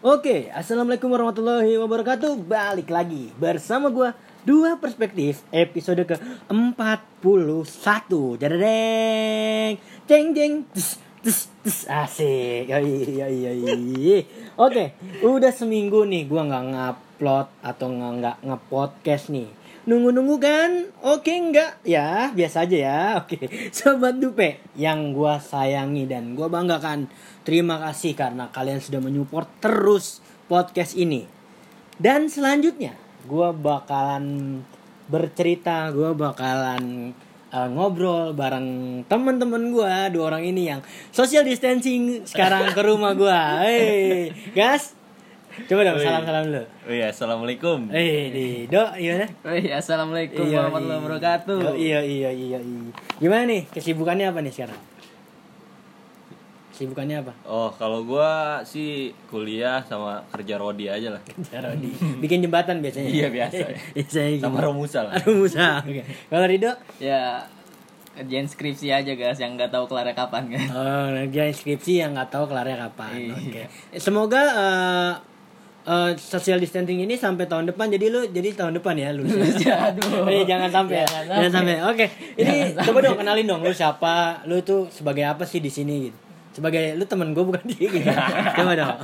Oke, assalamualaikum warahmatullahi wabarakatuh. Balik lagi bersama gua dua perspektif episode ke 41 Jadadeng Jeng jeng tus, tus, tus. Asik yoi, yoi, yoi. Oke, udah seminggu nih gua nggak ngupload atau nggak nggak ngepodcast nih Nunggu-nunggu kan? Oke enggak? Ya, biasa aja ya. Oke. Sobat Dupe yang gua sayangi dan gua banggakan. Terima kasih karena kalian sudah menyupport terus podcast ini. Dan selanjutnya, gua bakalan bercerita, gua bakalan uh, ngobrol bareng teman-teman gua dua orang ini yang social distancing sekarang ke rumah gua. Hei, gas. Coba dong salam-salam dulu. Oh iya, assalamualaikum. Eh, di Do, gimana? Wih, assalamualaikum Iya, warahmatullahi iya. wabarakatuh. Oh, iya iya iya iya. Gimana nih kesibukannya apa nih sekarang? Kesibukannya apa? Oh, kalau gua sih kuliah sama kerja rodi aja lah. Cara di bikin jembatan biasanya. Iya, biasa. biasanya gitu. Sama Romusa lah. Aduh Musa. Oke. Kalau Rido? Ya, kerjain skripsi aja guys yang nggak tahu kelarnya kapan kan. Oh, ngerjain skripsi yang nggak tahu kelarnya kapan. Iya. Oke. Semoga eh, eh, social distancing ini sampai tahun depan jadi lu jadi tahun depan ya lu. Aduh. Eh, jangan sampai ya. Jangan sampai. sampai. Oke. Ini coba dong kenalin dong lu siapa? Lu tuh sebagai apa sih di sini gitu. Sebagai lu temen gue bukan dia gitu. Coba dong.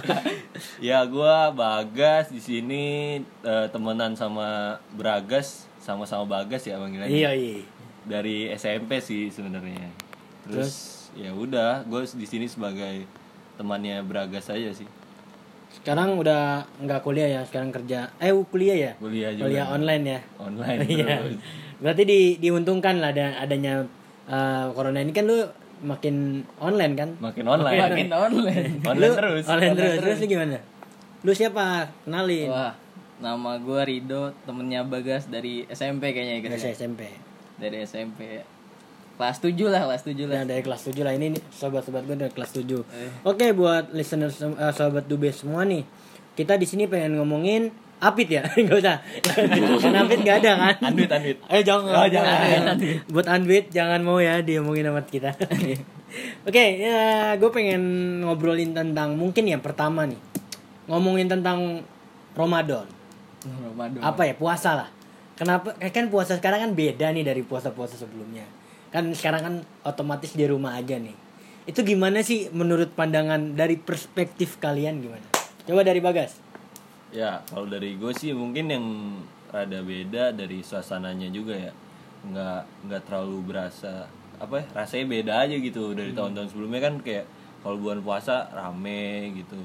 Ya, gua Bagas di sini eh, temenan sama Bragas, sama-sama Bagas ya panggilannya. Iya, iya. Dari SMP sih sebenarnya. Terus, ya udah, gue di sini sebagai temannya Bragas aja sih. Sekarang udah nggak kuliah ya, sekarang kerja. Eh, kuliah ya? Kuliah juga. Kuliah online ya. Online Iya. terus. Berarti di diuntungkan lah ada adanya eh, corona ini kan lu makin online kan? Makin online. Makin online. Online Lu terus. Online terus. Online Terus lu gimana? Lu siapa? Kenalin. Wah, nama gua Rido, temennya Bagas dari SMP kayaknya ya guys. Dari ya. SMP. Dari SMP. Kelas 7 lah, kelas 7 lah. Nah, dari kelas 7 lah ini nih, sobat-sobat gue dari kelas 7. Eh. Oke, buat listener eh, sobat Dube semua nih. Kita di sini pengen ngomongin Apit ya? Enggak usah. Kan Apit enggak ada kan? Anduit, anduit. Eh jangan. Oh, jangan. Buat Anbit jangan mau ya diomongin sama kita. Oke, ya gue pengen ngobrolin tentang mungkin yang pertama nih. Ngomongin tentang Ramadan. Ramadan. Apa ya? Puasa lah. Kenapa? eh, Kan puasa sekarang kan beda nih dari puasa-puasa sebelumnya. Kan sekarang kan otomatis di rumah aja nih. Itu gimana sih menurut pandangan dari perspektif kalian gimana? Coba dari Bagas. Ya, kalau dari gue sih mungkin yang rada beda dari suasananya juga ya. Nggak nggak terlalu berasa apa ya? Rasanya beda aja gitu dari tahun-tahun sebelumnya kan kayak kalau bulan puasa rame gitu.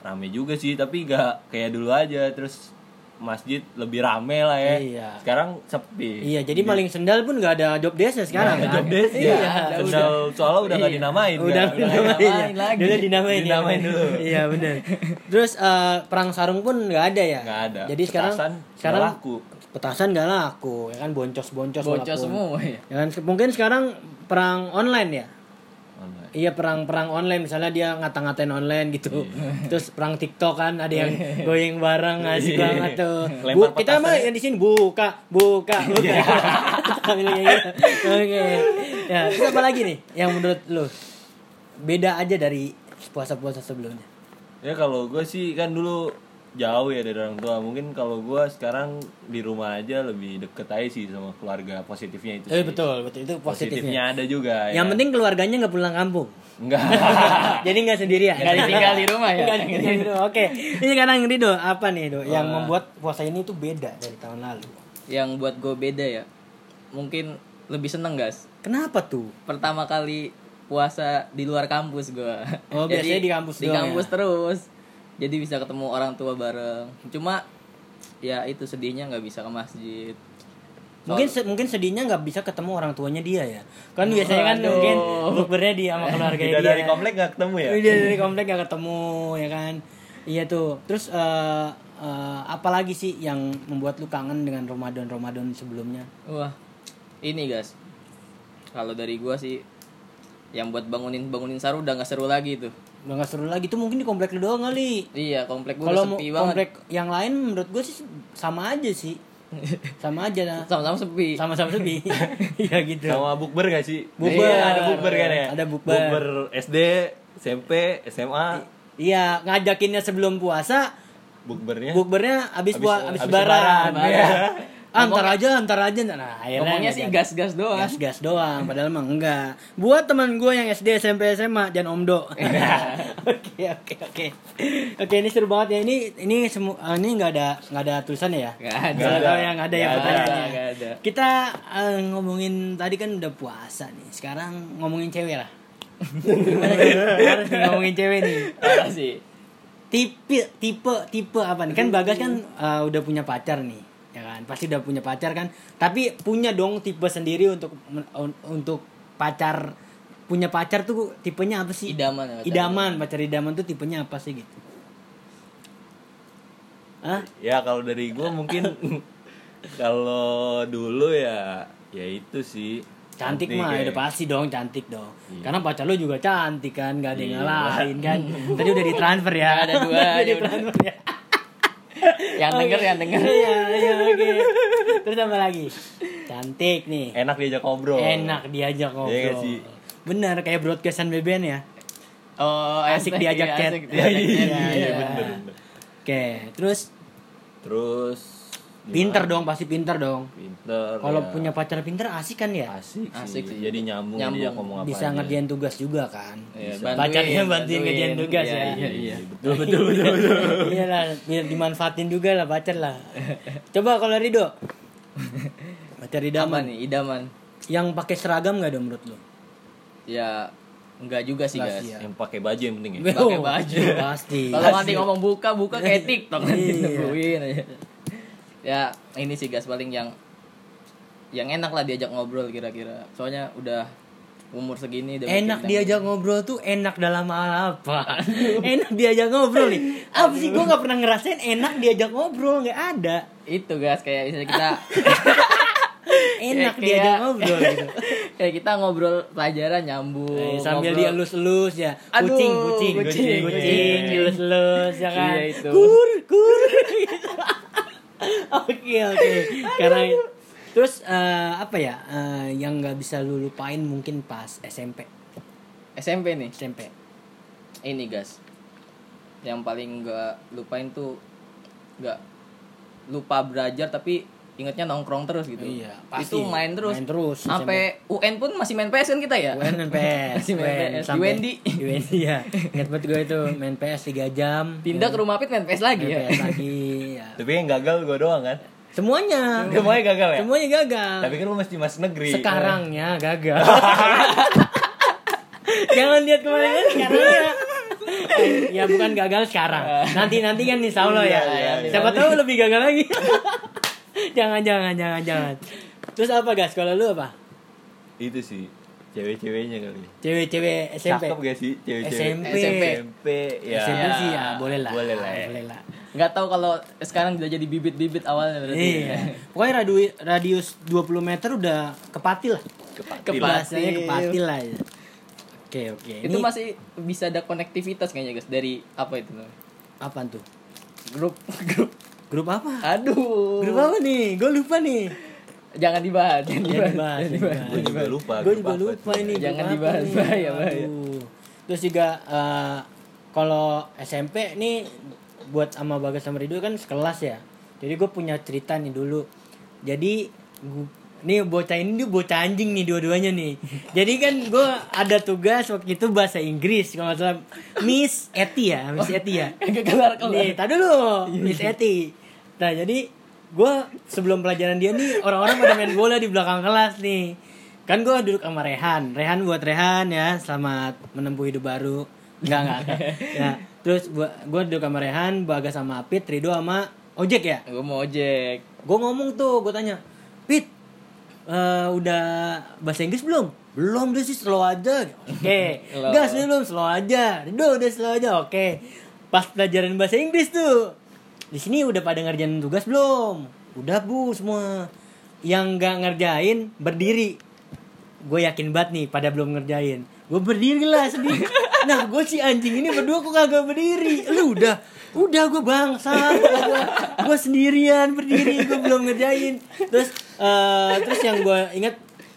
Rame juga sih, tapi nggak kayak dulu aja. Terus masjid lebih rame lah ya. Iya. Sekarang sepi. Iya, jadi maling sendal pun nggak ada job desk sekarang. Nggak kan? ada job desk ya. Iya, Sendal soalnya udah nggak Iya. dinamain. Udah kan? dinamain. dinamain ya. lagi. Dulu dinamain. ya. Dinamain dulu. Iya benar. Terus eh, perang sarung pun nggak ada ya. Nggak ada. Jadi sekarang Petasan sekarang nggak laku. Petasan nggak laku, ya kan boncos-boncos. Bocor walaupun. semua ya. Ya kan mungkin sekarang perang online ya. Iya perang-perang online misalnya dia ngata-ngatain online gitu. Terus perang TikTok kan ada yang goyang bareng asik Iya. banget tuh. Bu, kita mah ya. yang di sini buka, buka, buka. Gitu. Oke. Ya, terus apa lagi nih yang menurut lu beda aja dari puasa-puasa sebelumnya? Ya kalau gue sih kan dulu jauh ya dari orang tua. Mungkin kalau gue sekarang di rumah aja lebih deket aja sih sama keluarga positifnya itu. Eh betul, betul itu Positifnya positifnya. ada juga. Yang ya. penting keluarganya nggak pulang kampung. enggak. Jadi nggak sendirian. Nggak ditinggal di rumah ya? Nggak ditinggal di rumah. Oke. Ini sekarang Rido apa nih Do yang Wah. membuat puasa ini tuh beda dari tahun lalu? Yang buat gue beda ya. Mungkin lebih seneng guys. Kenapa tuh? Pertama kali puasa di luar kampus gue. Oh, biasanya di kampus Di kampus ya? terus. Jadi bisa ketemu orang tua bareng. Cuma ya itu sedihnya nggak bisa ke masjid. Mungkin se- mungkin sedihnya nggak bisa ketemu orang tuanya dia ya. Kan biasanya kan Waduh. mungkin bukbernya dia sama keluarga Tidak dia. dari komplek nggak ketemu ya. Dia dari komplek gak ketemu ya kan. Iya tuh. Terus eh eh, apa lagi sih yang membuat lu kangen dengan Ramadan Ramadan sebelumnya? Wah, ini guys. Kalau dari gua sih yang buat bangunin bangunin saru udah nggak seru lagi tuh. Udah gak seru lagi tuh mungkin di komplek lu doang kali. Iya, komplek gua Kalau sepi banget. komplek yang lain menurut gue sih sama aja sih. Sama aja lah. Sama-sama sepi. Sama-sama sepi. Iya gitu. Sama bukber gak sih? Bukber. Iya, ada bukber kan ya. Ada bukber. Bukber SD, SMP, SMA. Iya, ngajakinnya sebelum puasa, bukbernya bukbernya abis Abis- abis abis lebaran. lebaran, Iya. iya. Ah, Antar aja, antar aja. Nah, akhirnya Ngomongnya sih jadi. gas-gas doang. gas-gas doang padahal mah enggak buat teman gue yang SD SMP SMA jangan omdo oke oke oke oke ini seru banget ya ini ini semua ini nggak ada nggak ada tulisannya ya ada. Nggak ada yang ada ya ada, pertanyaannya kita eh, ngomongin tadi kan udah puasa nih sekarang ngomongin cewek lah gimana harus ngomongin cewek nih Parah sih. tipe tipe tipe apa nih kan bagas kan eh, udah punya pacar nih ya kan? Pasti udah punya pacar kan? Tapi punya dong tipe sendiri untuk un- untuk pacar punya pacar tuh tipenya apa sih? Idaman ya, pacar idaman pacar idaman tuh tipenya apa sih gitu? Hah? ya kalau dari gue mungkin kalau dulu ya ya itu sih. Cantik mah ya. udah pasti dong cantik dong. Iya. karena pacar lo juga cantik kan gak ada yang Iya. ngalahin kan. Tadi udah ditransfer ya. Ada dua, Udah ya ditransfer ya Yang denger, yang denger. Iya, iya, oke. Terus apa lagi? Cantik nih. enak diajak ngobrol Enak diajak ngobrol. Iya sih? Benar kayak broadcastan BBN ya. Oh, Asik diajak iya, chat. asik diajak Iya, iya, iya bener bener. Oke, terus terus pinter dong, pasti pinter dong. pinter Kalau ya. punya pacar pinter asik kan ya? asik, Asik sih. sih. jadi nyambung, Nyambung. dia ngomong apa Bisa aja. ngerjain tugas juga kan. Bisa. bantuin, Pacarnya bantuin ngerjain tugas Iya, ya. Iya, iya. betul betul betul betul Iya lah, biar dimanfaatin juga lah pacar lah. Coba kalau Rido. Pacar Apa idaman. nih, idaman? Yang pakai seragam nggak dong menurut lo? Ya, enggak juga sih, guys. sih, ya. yang pakai baju yang penting ya Pakai baju. Pasti. Kalau nanti ngomong buka, buka kayak TikTok nanti Iya. nungguin aja. Ya, ini sih guys paling yang yang enak lah diajak ngobrol kira-kira. Soalnya udah umur segini udah enak diajak ngobrol tuh enak dalam hal apa? enak diajak ngobrol nih. Apa sih gue nggak pernah ngerasain enak diajak ngobrol nggak ada. itu guys kayak misalnya kita Enak Kayak- diajak ngobrol gitu. kayak kita ngobrol pelajaran nyambung Eh, sambil ngobrol. dielus-elus ya. Aduh, kucing, kucing, kucing, kucing, iya. dielus-elus ya kan. Iya, itu. Kur, kur. Oke, oke. Karena terus eh, apa ya? eh, yang nggak bisa lu lupain mungkin pas SMP. SMP nih SMP. ini guys yang paling nggak lupain tuh nggak lupa belajar tapi ingetnya nongkrong terus gitu. Iya, pasti. itu main terus. Main terus, sampai UN pun masih main PS kan kita ya? UN main PS Masih main UN, PS. sampai- UND. UND ya Ingat banget gue itu main PS 3 jam. Pindah ke rumah Pit main PS lagi main ya? PS lagi ya. tapi yang gagal gue doang kan? Semuanya. Semuanya gagal ya? Semuanya gagal. Tapi kan lu mesti masuk negeri. Sekarangnya gagal. Jangan lihat kemarin ya bukan gagal sekarang. Nanti nanti kan insya Allah ya. Iya, iya, iya. siapa tahu lebih gagal lagi jangan jangan jangan jangan terus apa guys kalau lu apa itu sih cewek-ceweknya kali cewek-cewek SMP cakep gak sih cewek-cewek SMP. SMP. SMP ya SMP Ya. sih ya boleh lah Boleh lah ya. boleh lah nggak tahu kalau sekarang udah jadi bibit-bibit awalnya berarti Iya. Pokoknya radius radius 20 meter udah kepatil lah. Kepatil. Bahasanya kepatil lah. ya. Oke, oke. itu Ini masih bisa ada konektivitas kayaknya guys dari apa itu apaan tuh? grup grup Grup apa? aduh Grup apa nih? Gue lupa nih. jangan dibahas jangan dibahas, gue juga lupa Gue juga lupa ini. Jangan dibahas, nih? bahaya, bahaya. Aduh. Terus juga eh, kalau SMP nih buat sama Bagas sama Ridho kan sekelas ya. Jadi gue punya cerita nih dulu. Jadi nih bocah ini dia bocah anjing nih dua-duanya nih. Jadi kan gue ada tugas waktu itu bahasa Inggris kalau nggak salah Miss Eti ya, Miss Eti ya. Nih, tadi dulu Miss Eti. Nah, jadi gue sebelum pelajaran dia nih orang-orang pada main bola di belakang kelas nih. Kan gue duduk sama Rehan. Rehan buat Rehan ya, selamat menempuh hidup baru. Enggak, enggak. ya, terus gua gue duduk sama Rehan, Bagas sama Apit, Rido sama Ojek ya. gue mau ojek Gue ngomong tuh, gue tanya, Pit, eh, udah bahasa Inggris belum? Belum dia sih slow aja. Oke. Slow. Gas belum slow aja. Rido udah slow aja. Oke. Pas pelajaran bahasa Inggris tuh. Di sini udah pada ngerjain tugas belum? Udah bu semua. Yang nggak ngerjain berdiri. Gue yakin banget nih pada belum ngerjain. Gue berdiri lah sendiri. Nah gue si anjing ini berdua kok kagak berdiri. Lu udah, udah gue bangsa. Gue sendirian berdiri. Gue belum ngerjain. Terus, eh, terus yang gue inget,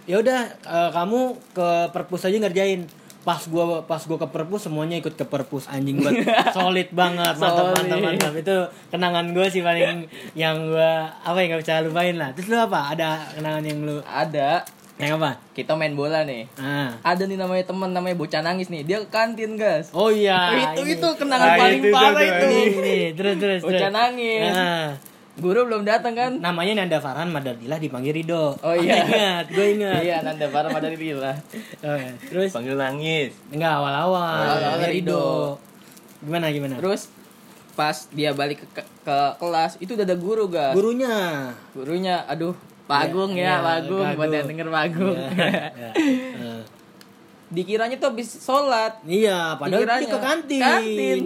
ya udah eh, kamu ke perpus aja ngerjain. pas gua pas gua ke perpus semuanya ikut ke perpus anjing banget solid banget mantap mantap mantap itu kenangan gue sih paling yang gua apa yang gak bisa lupain lah terus lu apa ada kenangan yang lu Ada yang apa kita main bola nih. ah Ada nih namanya teman namanya bocah nangis nih. Dia ke kantin, guys. oh iya itu ini. itu kenangan Ah, paling itu, parah itu, itu. ini, ini terus terus terus Bocah nangis. Ah. Guru belum datang kan? namanya Nanda Farhan Madadilah dipanggil Rido Oh, iya. ingat gue ingat Iya, Nanda Farah pada Rila. Oh, iya. terus Panggil nangis. enggak awal-awal Awal-awal Rido. Rido. gimana gimana Terus pas dia balik ke, ke, ke kelas itu udah ada guru guys. gurunya Gurunya, aduh, Pak Agung Iya, ya, iya, Pak Agung, buat yang denger Pak Agung. Ya. Eh. Dikiranya tuh habis sholat. Iya, padahal Dikiranya. ke kantin. Kantin.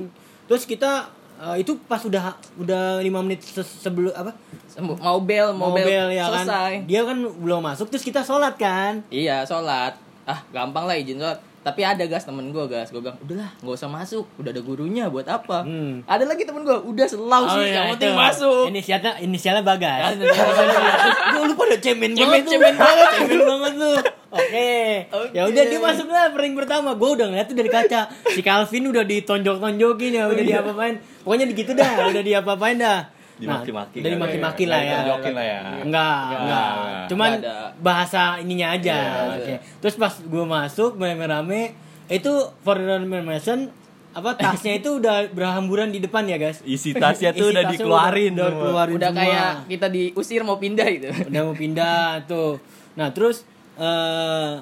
Terus kita eh, itu pas udah udah lima menit se- sebelum apa? Mau bel, mau, Mau bel, bel ya kan. selesai. Dia kan belum masuk terus kita sholat kan. Iya, sholat. Ah, gampang lah izin sholat. Tapi ada gas temen gue gas, gue bilang udahlah nggak usah masuk, udah ada gurunya buat apa? Hmm. Ada lagi temen gue, udah selau sih, iya, yang penting itu. masuk. Inisialnya inisialnya Bagas. Kan, inisialnya Bagas. Lu lu pada cemen Cemen, tuh. cemen banget. cemen banget lu. Oke. Oke. Ya udah dia masuk lah ring pertama. Gue udah ngeliat tuh dari kaca. Si Calvin udah ditonjok-tonjokin ya, udah diapa-apain. Pokoknya begitu dah, udah diapa-apain dah. Dimaki-maki Nah, dari kali maki-maki ya. lah ya. Ditonjokin lah ya. Enggak, Enggak. Cuman bahasa ininya aja. Iya, Oke. Terus pas gue masuk rame-rame itu for information apa tasnya itu udah berhamburan di depan ya guys Isi tasnya tuh Isi udah tasnya dikeluarin. udah, semua. keluarin Udah semua. kayak kita diusir mau pindah gitu. udah mau pindah tuh nah terus eh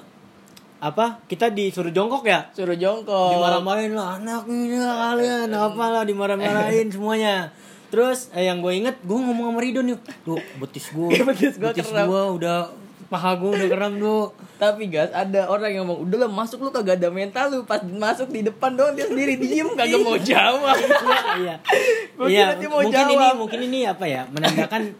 apa kita disuruh jongkok ya Suruh jongkok. dimarah-marahin lah anak ini lah kalian apa lah dimarah-marahin semuanya terus eh, yang gue inget gue ngomong sama Ridho nih tuh betis gue Betis gua kram. gua udah paha gue udah kram tuh Tapi guys, ada orang yang ngomong, udah lah masuk lu kagak ada mental lu. Pas masuk di depan doang dia sendiri diem kagak mau jawab. iya Gua iya mau mungkin ini jawab. mungkin ini apa ya menandakan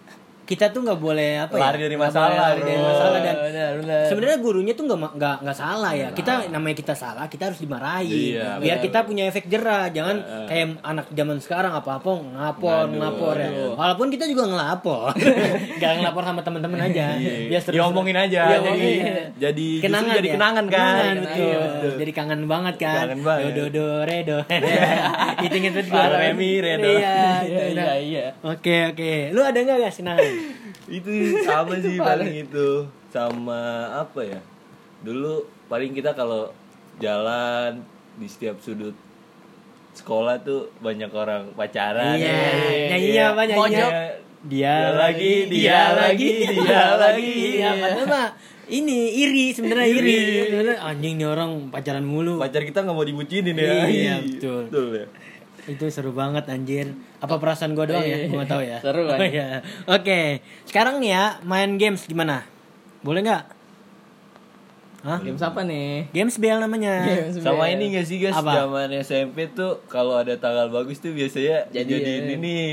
kita tuh nggak boleh apa ya Lari dari nggak masalah, lari dari masalah dan Benar, benar. sebenarnya gurunya tuh nggak nggak nggak salah ya kita namanya kita salah kita harus dimarahi Iya, biar benar. kita punya efek jerah jangan kayak anak zaman sekarang apa apa ngapor Ngadu, ngapor ya aduh. walaupun kita juga ngelapor nggak ngelapor sama teman-teman aja biar seru Diomongin aja. Iya, jadi jadi kenangan jadi ya? kenangan kan. Betul. Iya, betul. jadi kangen banget kan Kangen banget. do do do re do itu inget banget. Remi, re do. iya Iya, oke oke lu ada nggak guys kenangan itu sama sih paling itu sama apa ya dulu paling kita kalau jalan di setiap sudut sekolah tuh banyak orang pacaran Iya, ya. nyanyinya apa? Pojok. Dia, Dia lagi, dia lagi, dia lagi. Iya, padahal mah ini iri sebenarnya iri. Iri. Sebenarnya anjing nih orang pacaran mulu. pacar kita nggak mau dibucinin ya Iya, betul. betul ya Itu seru banget anjir. Apa perasaan gua doang ya? Gua nggak tahu ya. Seru, Oh, kan? iya. Oke, sekarang nih ya main games gimana? Boleh nggak? Hah? Game siapa nih? Games BL namanya. Games sama Bell. ini gak sih guys Apa? zaman SMP tuh kalau ada tanggal bagus tuh biasanya Jadi, jadi ya. ini nih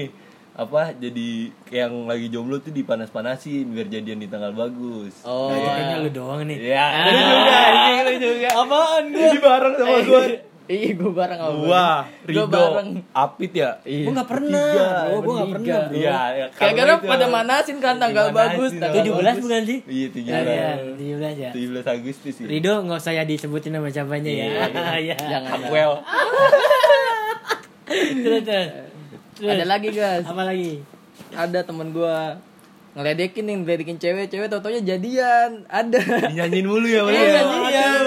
apa jadi yang lagi jomblo tuh dipanas-panasin biar jadian di tanggal bagus Oh. Nah, itu kayaknya lu doang nih. Ya, lu juga, anjing lu juga. Apaan gua? Ini bareng sama gua. Iya, gue bareng sama Wah, Gue Rido, bareng. Apit ya? Iya. Gua nggak pernah, Tiga, bro. Gua nggak bertiga. pernah, bro. Iya, ya, itu. pada manasin kan tanggal bagus, tanggal tanggal 17 bagus. bukan sih? Iya, Iya, 17. iya, 17 ya. 17 Agustus sih. Rido nggak usah ya disebutin nama siapanya ya. Iya. Jangan. Well, Terus, terus. Terus. Ada lagi guys. Apa lagi? Ada temen gue ngeledekin nih, ngeledekin cewek, cewek tau-taunya jadian. Ada. dinyanyiin mulu ya, Bang. Iya, nyanyiin.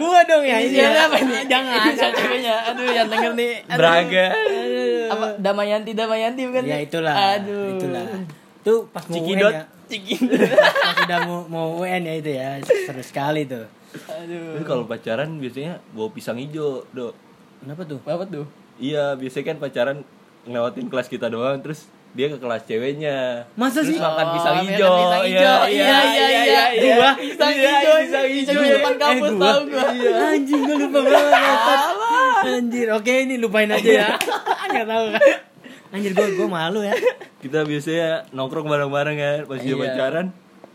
Aduh, gua dong ya. ini Inisialnya ya. apa ini? Jangan. Inisial ceweknya. Aduh, yang denger nih. Aduh. Braga. Apa Damayanti Damayanti bukan? Ya sih? itulah. Aduh. Itulah. Tuh pas mau Cikidot. UN ya. Cikidot. Pas udah mau mau UN ya itu ya. Seru sekali tuh. Aduh. Tapi kalau pacaran biasanya bawa pisang hijau, Dok. Kenapa tuh? Apa tuh? Iya, biasanya kan pacaran ngelewatin kelas kita doang terus dia ke kelas ceweknya. Masa Terus sih? makan Oh, pisang makan hijau. pisang hijau. Iya, iya, iya. Gua? Pisang Iya, hijau. pisang hijau. Di depan kampus Eh, gua? tahu gua. Anjing gue lupa banget. Anjir, oke ini lupain aja ya. Enggak tahu kan. Anjir gue gue malu ya. Kita biasanya nongkrong bareng-bareng kan pas dia Iya. pacaran.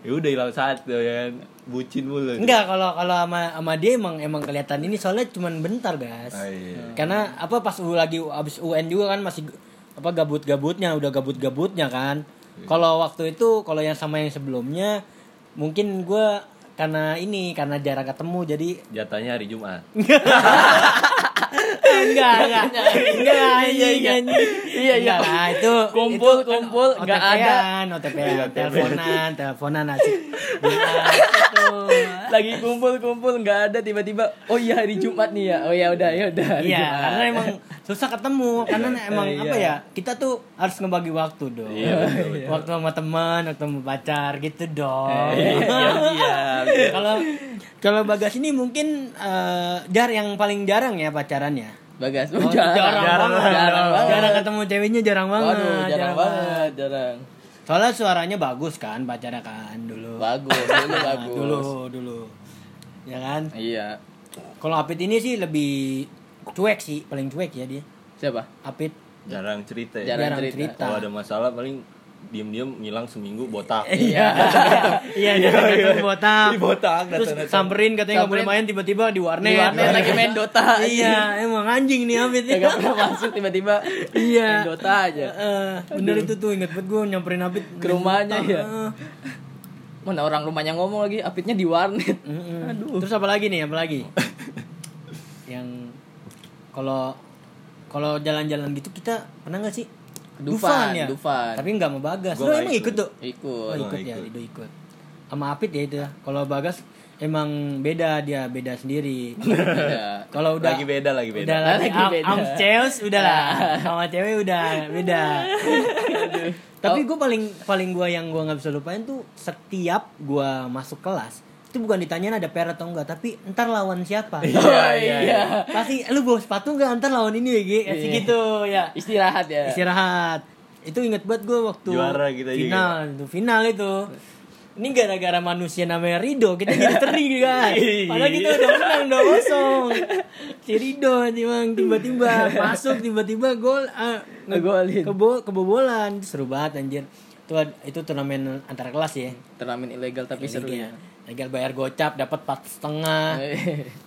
Ya udah hilang satu ya kan. Bucin mulu. Enggak kalau kalau sama sama dia emang emang kelihatan ini soalnya cuman bentar, guys. Ah, iya. Karena apa pas U lagi abis UN juga kan masih apa gabut-gabutnya, udah gabut-gabutnya kan. Kalau waktu itu kalau yang sama yang sebelumnya mungkin gue karena ini karena jarang ketemu jadi Jatahnya hari Jumat. enggak enggak enggak iya iya Iya, iya. lah itu Kumpul, itu kan kumpul, nggak ada. OTP teleponan teleponan asik Bilang, gitu. lagi kumpul-kumpul nggak ada tiba-tiba oh iya hari Jumat nih ya oh ya udah ya udah Iya, karena emang susah ketemu karena emang Iya. apa ya kita tuh harus ngebagi waktu dong. Iya, waktu sama teman, waktu sama pacar gitu dong. iya iya Kalau kalau Bagas ini mungkin eh, jar yang paling jarang ya pacarannya. bagas Oh, jarang jarang, jarang jarang banget Jarang ketemu ceweknya jarang banget. Waduh, jarang banget jarang Soalnya suaranya bagus kan pacarnya kan dulu. bagus dulu bagus Dulu dulu. Ya kan? iya Kalau Apit ini sih lebih cuek sih, paling cuek ya dia. siapa Apit Jarang cerita ya. Jarang jarang cerita. cerita. Kalau ada masalah paling diem-diem ngilang seminggu botak. Iya. Iya, dia datang botak. Di botak, Terus samperin katanya nggak boleh main tiba-tiba di warnet. di warnet lagi main Dota Iya, emang anjing nih Abid. Gak pernah masuk tiba-tiba Iya. main Dota aja Eh, bener itu tuh inget banget gue nyamperin Abid Ke rumahnya, ya? Heeh. mana orang rumahnya ngomong lagi apitnya di warnet. Aduh. Terus apa lagi nih? Apa lagi? Yang kalau kalau jalan-jalan gitu kita pernah nggak sih? Dufan, ya. Dufan. Tapi nggak mau Bagas. Gua Lu emang ikut. ikut tuh? ikut Oh, Oh, ikut ya. Lido ikut. Sama Apit ya itu ya. Kalau Bagas emang beda dia, beda sendiri. Iya. Kalau udah lagi beda lagi beda. Udah lagi, Lagi beda. am Cheers, udah lah. Sama cewek udah beda. Tapi gue paling paling gue yang gue nggak bisa lupain tuh setiap gue masuk kelas itu bukan ditanyain ada PR atau enggak, tapi ntar lawan siapa. oh iya Pasti lu bawa sepatu nggak ntar lawan ini kasih Iya. gitu ya. istirahat ya Istirahat. Itu inget banget gue waktu Juara kita juga. final itu final itu. Ini gara-gara manusia namanya Rido kita jadi teri guys. Iya. Padahal kita udah menang udah kosong. Si Rido emang tiba-tiba masuk tiba-tiba gol ah, nge- Ngegolin. kebo kebobolan seru banget anjir. Itu itu turnamen antar kelas ya. turnamen ilegal tapi seru ya Legal bayar gocap dapat empat setengah.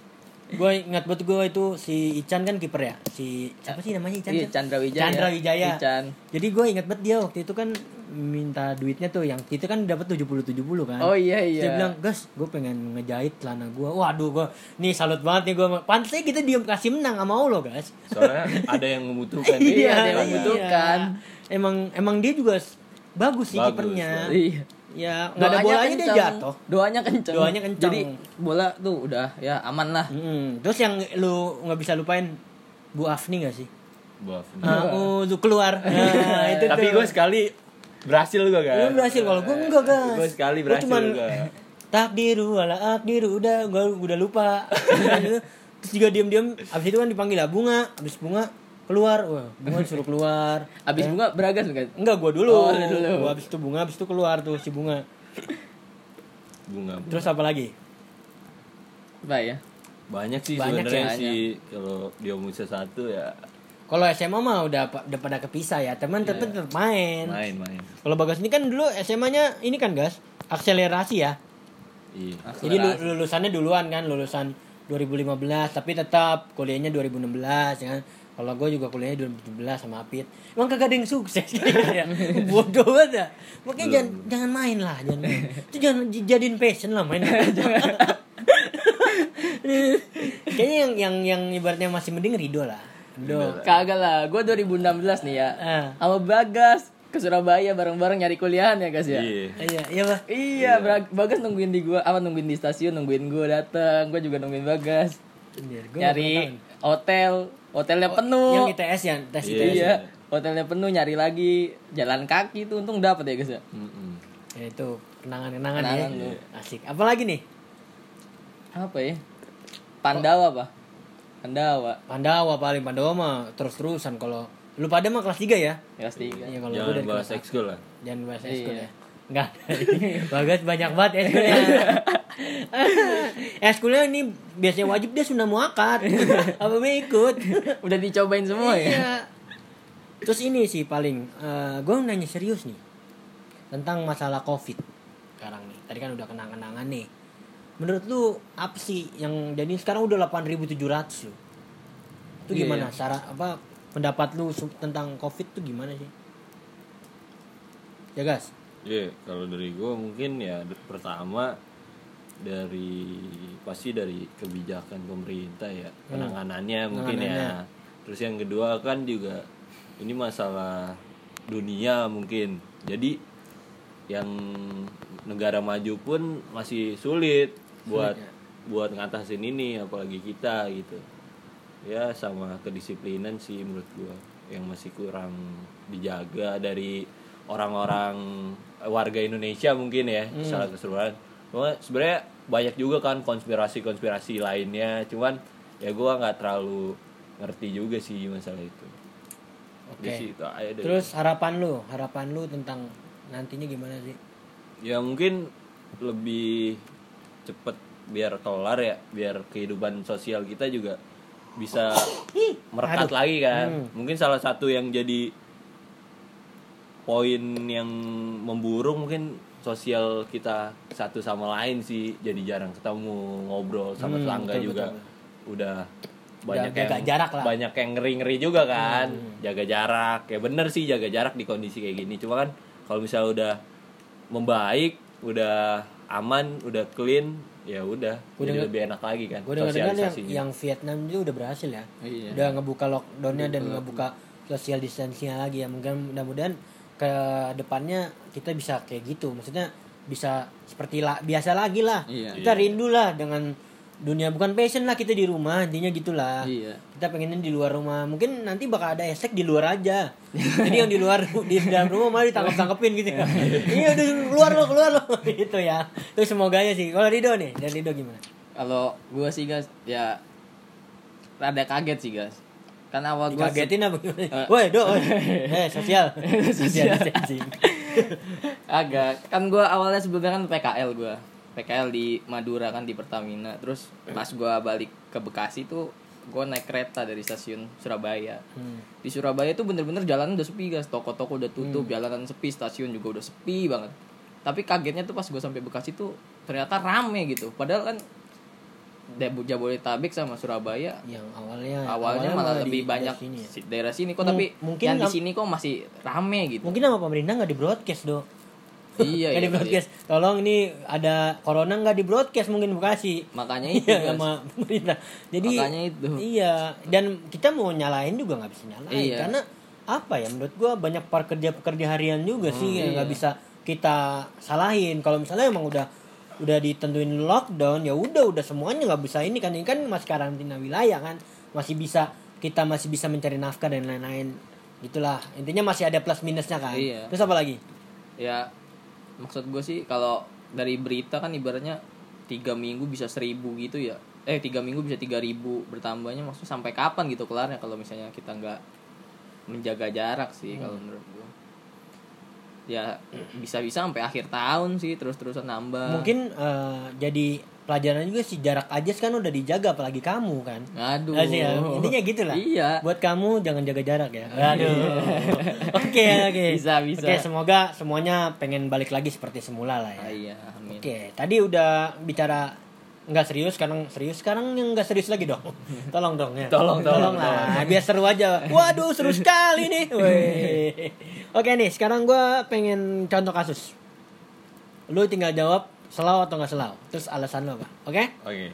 gue ingat banget gue itu si Ican kan kiper ya. Si siapa sih namanya Ican? Iya, Chan? Chandra Wijaya. Chandra Wijaya. Ican. Jadi gue ingat banget dia waktu itu kan minta duitnya tuh yang itu kan dapat 70 70 kan. Oh iya Terus Dia iya. bilang, "Gas, gue pengen ngejahit celana gue." Waduh, gue nih salut banget nih gue. Pantasnya kita diem kasih menang sama Allah, guys. Soalnya ada yang membutuhkan. Iya, ada yang iya. membutuhkan. Emang emang dia juga bagus sih Bagus, kipernya. Iya. Ya, nggak ada bolanya dia kenceng. jatuh. Doanya kenceng. Doanya kenceng. Jadi bola tuh udah ya aman lah. Mm-mm. Terus yang lu nggak bisa lupain Bu Afni gak sih? Buaf. Ah, oh, lu keluar. Nah, itu Tapi gue sekali berhasil gue kan. Lu berhasil kalau gue enggak guys. Gue sekali berhasil cuman juga. takdiru wala akdiru udah gue udah lupa. Terus juga diam-diam abis itu kan dipanggil lah bunga, abis bunga keluar, wah bunga disuruh keluar. Abis bunga beragas bukan? Enggak gua dulu. Oh, lu dulu. Gua abis itu bunga, abis itu keluar tuh si bunga. Bunga. Terus apa lagi? Baik ya. Banyak sih Banyak sebenarnya ya. sih kalau dia musa satu ya Kalau SMA mah udah udah pada kepisah ya, teman tetap tetap main. main-main. Kalau Bagas ini kan dulu SMA-nya ini kan gas, akselerasi ya. Iya. Jadi lu- lulusannya duluan kan, lulusan 2015 tapi tetap kuliahnya 2016 ya kan. Kalau gue juga kuliahnya 2017 sama Apit. Emang kagak ada yang sukses ya. Bodoh banget ya. Makanya jangan jangan main lah, jangan main. Itu jangan jadiin passion lah main. Kayaknya yang yang yang ibaratnya masih mending Rido lah. Rido. Kagak lah, gue 2016 nih ya. Ah. Sama Bagas ke Surabaya bareng-bareng nyari kuliahan ya guys ya. Iya. Iya, iya, Bah. Iya, Bra- Bagas nungguin di gua, apa nungguin di stasiun, nungguin gua datang, gua juga nungguin Bagas. Nyari hotel, hotelnya penuh. yang ITS ya, tes Iya. ITS. Iya, hotelnya penuh, nyari lagi, jalan kaki tuh untung dapat ya guys ya. Mm-mm. Ya, itu kenangan-kenangan ya. Kenangan, iya. Asik. Apalagi nih? Apa ya? Pandawa apa? Pandawa, Pandawa paling Pandawa mah terus-terusan kalau lu pada mah kelas 3 ya. kelas tiga. Iya kalau gua Jangan dari bahas kelas ekskul lah. Jangan bahas Iya. eskul ya. Enggak. Bagas banyak banget eskulnya. eskulnya ini biasanya wajib dia sunnah muakat. Apa mau ikut? Udah dicobain semua ya. Iya. Terus ini sih paling gue nanya serius nih tentang masalah covid sekarang nih. Tadi kan udah kenang-kenangan nih. Menurut lu apa sih yang jadi sekarang udah 8.700 lu? Itu Iya, gimana? iya. Cara apa pendapat lu tentang covid tuh gimana sih? Ya gas. Iya, kalau dari gue mungkin ya pertama dari pasti dari kebijakan pemerintah ya penanganannya mungkin ya. Terus yang kedua kan juga ini masalah dunia mungkin. Jadi yang negara maju pun masih sulit buat ya. buat ngatasin ini apalagi kita gitu. Ya sama kedisiplinan sih menurut gua yang masih kurang dijaga dari orang-orang warga Indonesia mungkin ya Hmm. secara keseluruhan cuma sebenarnya banyak juga kan konspirasi-konspirasi lainnya cuman ya gua nggak terlalu ngerti juga sih masalah itu Oke. Aja dari- Terus harapan lu, harapan lu tentang nantinya gimana sih? ya mungkin lebih cepet biar kelar ya biar kehidupan sosial kita juga bisa merekat lagi kan Hmm. mungkin salah satu yang jadi poin yang memburuk mungkin sosial kita satu sama lain sih jadi jarang ketemu ngobrol sama Hmm, tetangga betul, juga betul, udah banyak jaga yang jarak lah. Hmm. banyak yang ngeri ngeri juga kan jaga jarak ya bener sih jaga jarak di kondisi kayak gini cuma kan kalau misalnya udah membaik udah aman udah clean ya udah Gua jadi denger- lebih enak lagi kan dengar dengar yang, sosialisasinya yang Vietnam juga udah berhasil ya. Iya. Udah ngebuka lockdownnya dan ngebuka social distancingnya lagi ya. Mungkin mudah-mudahan ke depannya kita bisa kayak gitu. Maksudnya bisa seperti la- biasa lagi lah. Iya. Kita rindu lah dengan dunia bukan passion lah kita di rumah intinya gitulah. Iya. Kita pengennya di luar rumah. Mungkin nanti bakal ada esek di luar aja. Jadi yang di luar di dalam rumah malah ditangkap tangkepin gitu. ya. Iya udah keluar lo keluar lo gitu ya. Itu semoga ya sih. Kalau Rido nih, dan Rido gimana? Kalau gua sih guys ya rada kaget sih guys. Karena awal gua Dikagetin apa gimana? Eh. Woi, do, eh sosial. Sosial. agak kan gua awalnya sebelumnya kan PKL gua. PKL di Madura kan di Pertamina. Terus pas gua balik ke Bekasi tuh gua naik kereta dari stasiun Surabaya. Hmm. Di Surabaya tuh bener-bener jalanan udah sepi guys, toko-toko udah tutup, jalanan sepi, stasiun juga udah sepi banget. Tapi kagetnya tuh pas gue sampai Bekasi tuh ternyata rame gitu. Padahal kan Jabodetabek sama Surabaya Yang awalnya awalnya malah di lebih daerah banyak sini ya. daerah sini kok Mu- tapi mungkin yang di sini kok masih rame gitu. Mungkin sama pemerintah nggak di broadcast do. iya, iya, di broadcast. Tolong ini ada corona nggak di broadcast mungkin Bekasi. Makanya itu Iya sama pemerintah. Jadi Makanya itu. Iya, dan kita mau nyalain juga nggak bisa nyalain Iya. karena apa ya menurut gua banyak pekerja-pekerja harian juga sih yang nggak iya. bisa kita salahin. Kalau misalnya emang udah udah ditentuin lockdown ya udah udah semuanya nggak bisa ini kan. Ini kan masih karantina wilayah kan. Masih bisa kita masih bisa mencari nafkah dan lain-lain. Gitulah. Intinya masih ada plus minusnya kan. Iya. terus apa lagi? Ya maksud gue sih kalau dari berita kan ibaratnya tiga minggu bisa seribu gitu ya. Eh tiga minggu bisa tiga ribu bertambahnya maksudnya sampai kapan gitu kelarnya kalau misalnya kita nggak menjaga jarak sih kalau menurut gue. Ya bisa-bisa sampai akhir tahun sih terus-terusan nambah. mungkin eh, jadi pelajaran juga sih jarak aja kan udah dijaga apalagi kamu kan Aduh. Ya? intinya gitu lah Iya. buat kamu jangan jaga jarak ya aduh oke oke Bisa, bisa. oke semoga semuanya pengen balik lagi seperti semula lah ya Ah, iya, amin. oke tadi udah bicara nggak serius sekarang serius sekarang yang nggak serius lagi dong. Tolong dong ya. Tolong, tolong, lah biar seru aja. Waduh seru sekali nih. Oke nih sekarang gua pengen contoh kasus. Lu tinggal jawab selau atau nggak selau? Terus alasan lu apa? Oke? Oke.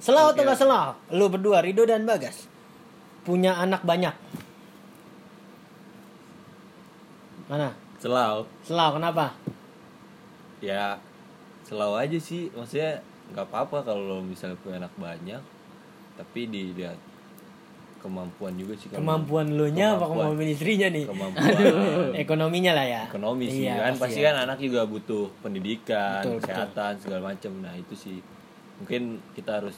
Selau atau nggak selau? Lu berdua, Rido dan Bagas. Punya anak banyak. Mana? selau. Selau, kenapa? ya selalu aja sih. Maksudnya nggak apa-apa kalau misalnya punya anak banyak tapi dilihat kemampuan juga sih Kemampuan lu nya apa Kemampuan. istrinya nih? kemampuan Ekonominya lah ya. ekonomi sih Iya, kan pasti ya. kan anak juga butuh pendidikan Betul, betul. kesehatan segala macam nah itu sih mungkin kita harus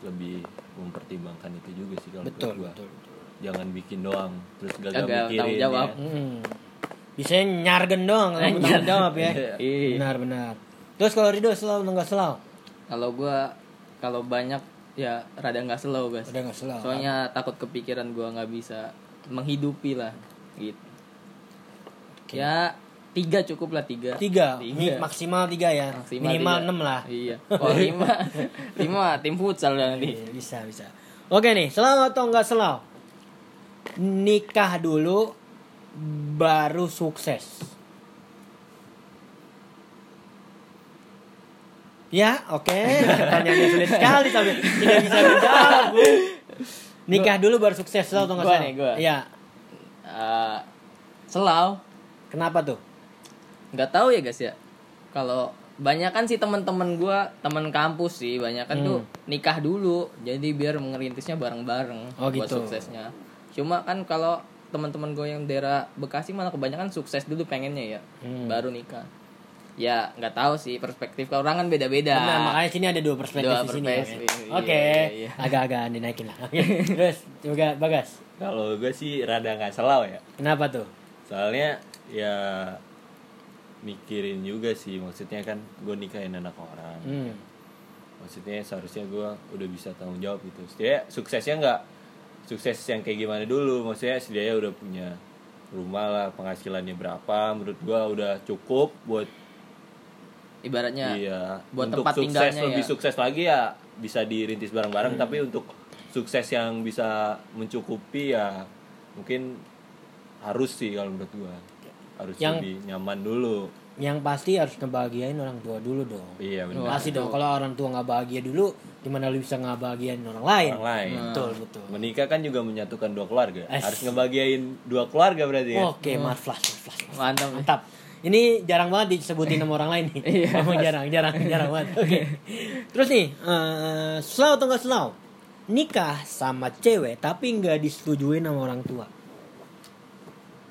lebih mempertimbangkan itu juga sih kalau Betul, gua. betul, betul. jangan bikin doang terus gagal Gagal mikirin jawab. ya. Hmm. Bisa nyargen doang, tanggung jawab ya. Iya. Benar, benar. Terus kalau Rido selau atau nggak selau? Kalau gua kalau banyak ya rada nggak slow guys. Udah nggak selau. Soalnya takut kepikiran gua nggak bisa menghidupi lah gitu. Ya tiga cukup lah tiga. Tiga, Tiga. Maksimal tiga ya. Maksimal Minimal tiga. enam lah. Iya. Oh lima, lima tim futsal nanti. Iya, bisa bisa oke nih selau atau nggak selau nikah dulu baru sukses Ya, oke. Pertanyaannya sulit sekali tapi tidak bisa dijawab, Bu. Nikah dulu baru sukses lo atau nggak nih, gua. Iya. Eh, selau Kenapa tuh? nggak tahu ya guys ya kalau banyak kan sih teman-teman gua teman kampus sih banyak kan tuh nikah dulu jadi biar mengerintisnya bareng-bareng Oh, buat gitu. suksesnya cuma kan kalau teman-teman gue yang daerah Bekasi malah kebanyakan sukses dulu pengennya ya Hmm. baru nikah ya nggak tahu sih perspektif kalau orang kan beda-beda Benar, makanya sini ada dua perspektif Dua di sini. ya, perspektif, kan? iya, Oke, iya, iya. agak-agak dinaikin lah. Oke. Terus juga Bagas. Kalau gue sih rada nggak selau ya. Kenapa tuh? Soalnya ya mikirin juga sih maksudnya kan gue nikahin anak orang. Hmm. Maksudnya seharusnya gue udah bisa tanggung jawab gitu. Setidaknya suksesnya nggak sukses yang kayak gimana dulu. Maksudnya setidaknya udah punya rumah lah penghasilannya berapa menurut gue udah cukup buat ibaratnya iya buat untuk tempat sukses tinggalnya lebih ya. sukses lagi ya bisa dirintis bareng-bareng tapi untuk sukses yang bisa mencukupi ya mungkin harus sih kalau menurut gua harus Yang- lebih nyaman dulu Yang pasti harus ngebahagiain orang tua dulu dong. iya benar Pasti dong. Kalau orang tua nggak bahagia dulu, gimana lu bisa ngebahagiain orang lain? orang lain Betul, betul. menikah kan juga menyatukan dua keluarga Es. harus ngebahagiain dua keluarga berarti ya Oke, marvelous, marvelous. mantap Mantap. Ini jarang banget disebutin sama orang lain nih. Iya. Jarang, jarang, jarang banget. Oke. Terus nih, eh slow atau nggak slow? Nikah sama cewek tapi nggak disetujuin sama orang tua.